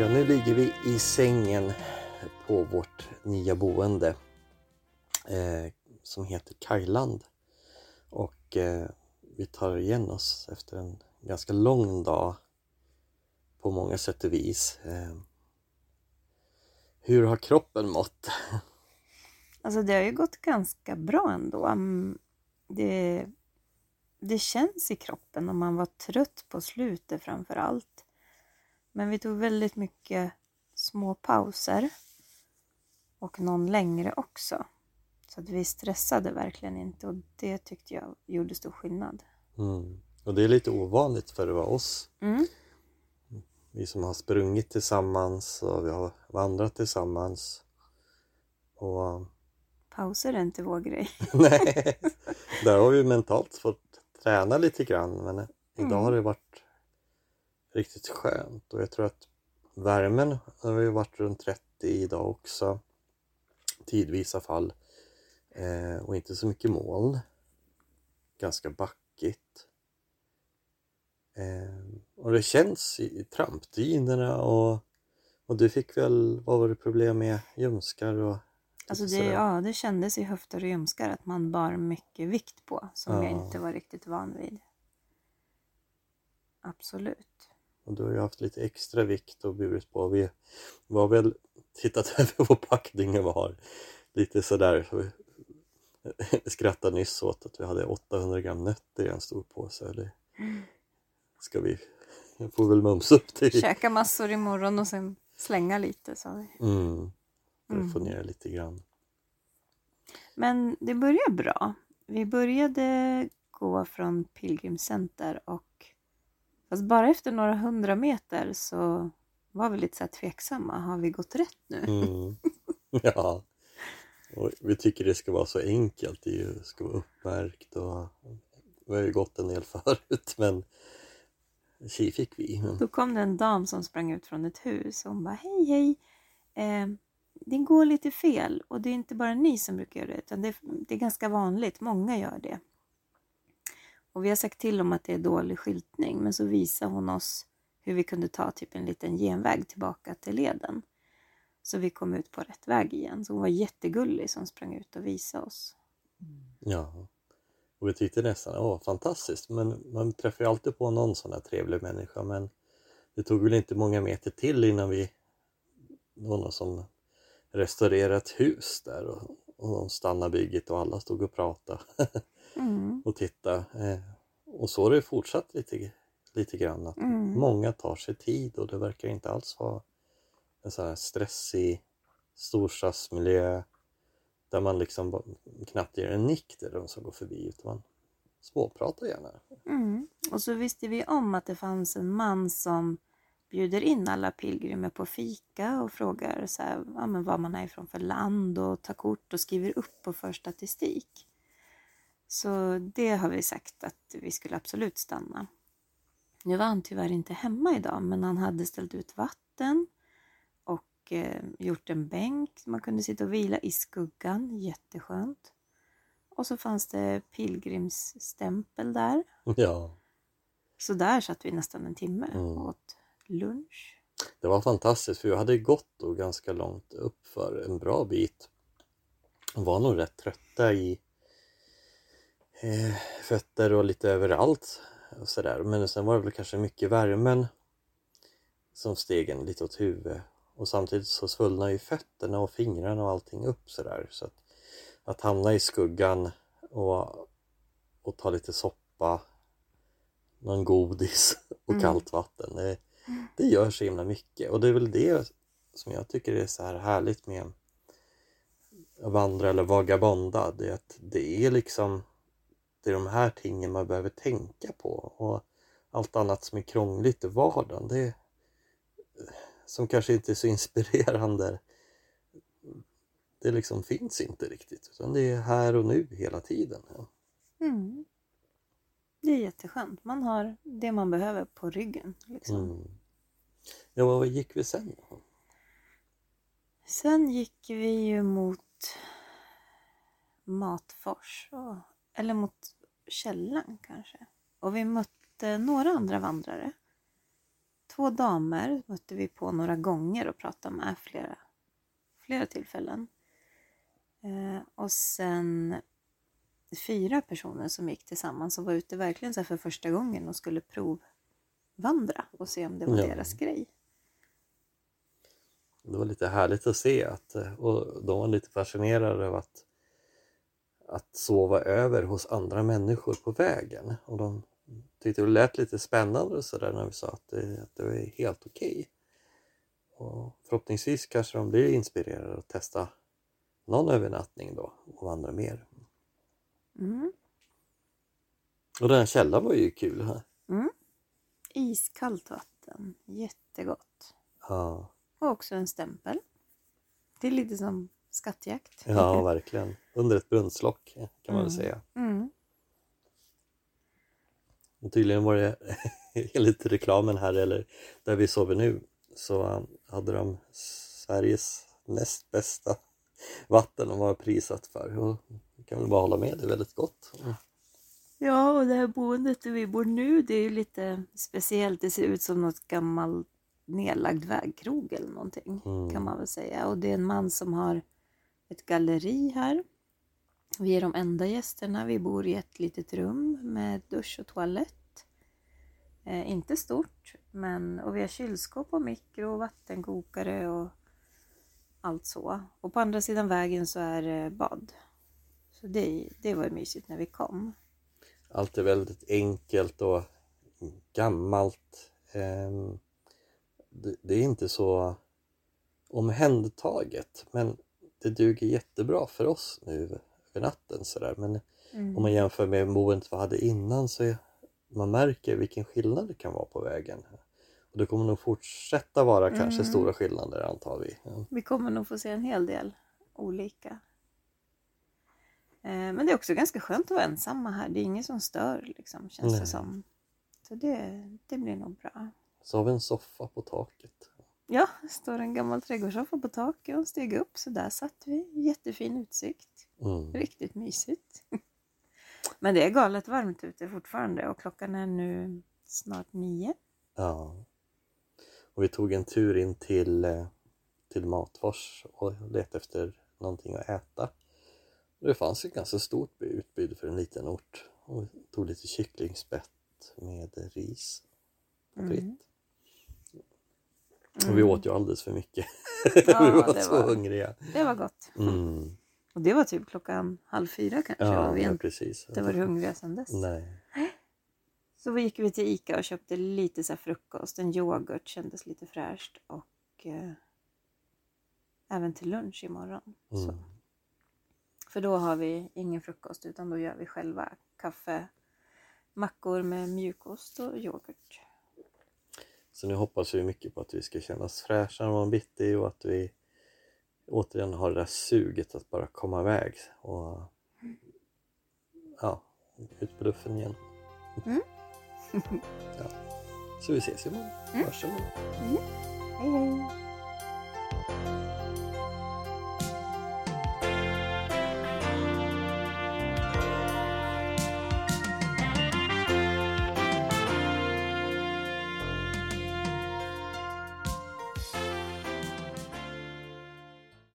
Ja, nu ligger vi i sängen på vårt nya boende eh, som heter Kajland. Och eh, vi tar igen oss efter en ganska lång dag på många sätt och vis. Eh, hur har kroppen mått? Alltså det har ju gått ganska bra ändå. Mm, det, det känns i kroppen och man var trött på slutet framför allt. Men vi tog väldigt mycket små pauser och någon längre också. Så att vi stressade verkligen inte och det tyckte jag gjorde stor skillnad. Mm. Och det är lite ovanligt för att vara oss. Mm. Vi som har sprungit tillsammans och vi har vandrat tillsammans. Och Pauser är inte vår grej. nej, där har vi mentalt fått träna lite grann men idag Mm. har det varit riktigt skönt och jag tror att värmen har ju varit runt 30 idag också. Tidvis i alla fall. Eh, och inte så mycket moln. Ganska backigt. Eh, och det känns i, i trampdynorna och, och du fick väl, vad var det problem med? Ljumskar och Alltså det, ja, det kändes i höfter och ljumskar att man bar mycket vikt på som jag Ja. inte var riktigt van vid. Absolut. Och du har ju haft lite extra vikt och burit på. Vi var väl tittat över vår packning och var lite sådär. Skrattade nyss åt att vi hade 800 gram nötter i en stor påse. Eller ska vi, jag får väl mumsa upp det. Käka massor imorgon och sen slänga lite sa vi. Mm, att få Mm. ner det lite grann. Men det började bra. Vi började gå från Pilgrimcenter och fast bara efter några hundra meter så var vi lite så här tveksamma. Har vi gått rätt nu? Mm. ja. Och vi tycker det ska vara så enkelt. Det ska vara uppmärkt och vi har ju gått en del förut men tji fick vi. Men, Då kom det en dam som sprang ut från ett hus och hon bara hej hej. Eh, det går lite fel och det är inte bara ni som brukar göra det utan det, det är ganska vanligt. Många gör det. Och vi har sagt till om att det är dålig skyltning men så visar hon oss hur vi kunde ta typ en liten genväg tillbaka till leden. Så vi kom ut på rätt väg igen. Så hon var jättegullig som sprang ut och visade oss. Ja. Och vi tyckte nästan, åh fantastiskt, men man träffar ju alltid på någon sån här trevlig människa men det tog väl inte många meter till innan vi det var någon som restaurerade ett hus där och, och de stannade bygget och alla stod och pratade Mm. och tittade. Eh, och så har det fortsatt lite, lite grann att Mm. många tar sig tid och det verkar inte alls vara en sån här stressig storstadsmiljö där man liksom knappt ger en nick till de som går förbi utan man småpratar gärna. Mm. Och så visste vi om att det fanns en man som bjuder in alla pilgrimer på fika och frågar så här, ja, men vad man är ifrån för land och tar kort och skriver upp och för statistik. Så det har vi sagt att vi skulle absolut stanna. Nu var han tyvärr inte hemma idag men han hade ställt ut vatten och eh, gjort en bänk så man kunde sitta och vila i skuggan. Jätteskönt. Och så fanns det pilgrimsstämpel där. Ja, Så där satt vi nästan en timme Mm. och åt lunch. det var fantastiskt för vi hade gått då ganska långt upp för en bra bit. Och var nog rätt trötta i eh, fötter och lite överallt. Och sådär. Men sen var det väl kanske mycket värmen som steg en lite åt huvudet. Och samtidigt så svullnade ju fötterna och fingrarna och allting upp sådär. Så att, att hamna i skuggan och, och ta lite soppa, någon godis och Mm. kallt vatten. Det, det gör så himla mycket. Och det är väl det som jag tycker är så här härligt med att vandra eller vagabonda. Det är att det är liksom det är de här tingen man behöver tänka på. Och allt annat som är krångligt i vardagen, det som kanske inte är så inspirerande det liksom finns inte riktigt utan det är här och nu hela tiden. Mm. Det är jätteskönt. Man har det man behöver på ryggen. Liksom. Mm. Ja, vad gick vi sen? Sen gick vi ju mot Matfors. Och, eller mot källan kanske. Och vi mötte några andra vandrare. två damer mötte vi på några gånger och pratade med flera, flera tillfällen. Eh, och sen fyra personer som gick tillsammans och var ute verkligen så för första gången och skulle provvandra och se om det var Ja. deras grej. Det var lite härligt att se att eh, och de var lite fascinerade av att, att sova över hos andra människor på vägen. Och de tyckte det lät lite spännande och sådär när vi sa att det, att det var helt okej. Och förhoppningsvis kanske de blir inspirerade att testa någon övernattning då och vandra mer. Mm. Och den här källan var ju kul. Här. Iskallt vatten, jättegott. Ja, Och också en stämpel. Det är lite som skattjakt. ja, verkligen. Under ett brunnslock kan man väl Mm. säga. Mm. Och tydligen var det enligt reklamen här eller där vi sover nu så um, hade de Sveriges näst bästa vatten de var prisat för. Och kan väl bara hålla med, det är väldigt gott. Mm. Ja, och det här boendet där vi bor nu, det är ju lite speciellt. Det ser ut som något gammalt nedlagd vägkrog eller någonting Mm. kan man väl säga. Och det är en man som har ett galleri här. Vi är de enda gästerna. Vi bor i ett litet rum med dusch och toalett. Eh, inte stort, men och vi har kylskåp och mikro och vattenkokare och allt så. Och på andra sidan vägen så är det bad. Så det, det var mysigt när vi kom. Allt är väldigt enkelt och gammalt. Ehm, Det, är inte så omhändertaget men det duger jättebra för oss nu över natten sådär. Men Mm. Om man jämför med boendet vi hade innan så man märker vilken skillnad det kan vara på vägen. Och det kommer nog fortsätta vara kanske Mm. stora skillnader antar vi. Ja. Vi kommer nog få se en hel del olika. Eh, Men det är också ganska skönt att vara ensamma här. Det är ingen som stör liksom, känns Nej. det som. Så det, det blir nog bra. Så har vi en soffa på taket. Ja, det står en gammal trädgårdssoffa på taket och en steg upp så där satt vi. Jättefin utsikt. Mm. Riktigt mysigt. Men det är galet varmt ute fortfarande och klockan är nu snart nio. Ja. Och vi tog en tur in till, eh, till Matfors och letade efter någonting att äta. Det fanns ett ganska stort utbud för en liten ort. Och tog lite kycklingspett med ris och fritt. Mm. Och vi åt ju alldeles för mycket. Ja, vi var det så var- hungriga. Det var gott. Mm. Och det var typ klockan halv fyra kanske. Ja, vi ja, precis. varit hungriga sedan dess. Nej. Så vi gick vi till Ica och köpte lite så frukost. En yoghurt kändes lite fräscht. Och eh, även till lunch imorgon. Så. Mm. För då har vi ingen frukost utan då gör vi själva kaffe, mackor med mjukost och yoghurt. Så nu hoppas vi mycket på att vi ska kännas fräscha imorgon bitti och att vi återigen har det där suget att bara komma iväg och ja, ut på luffen igen. Mm. ja. Så vi ses imorgon. Mm. Hörs imorgon. Hej hej!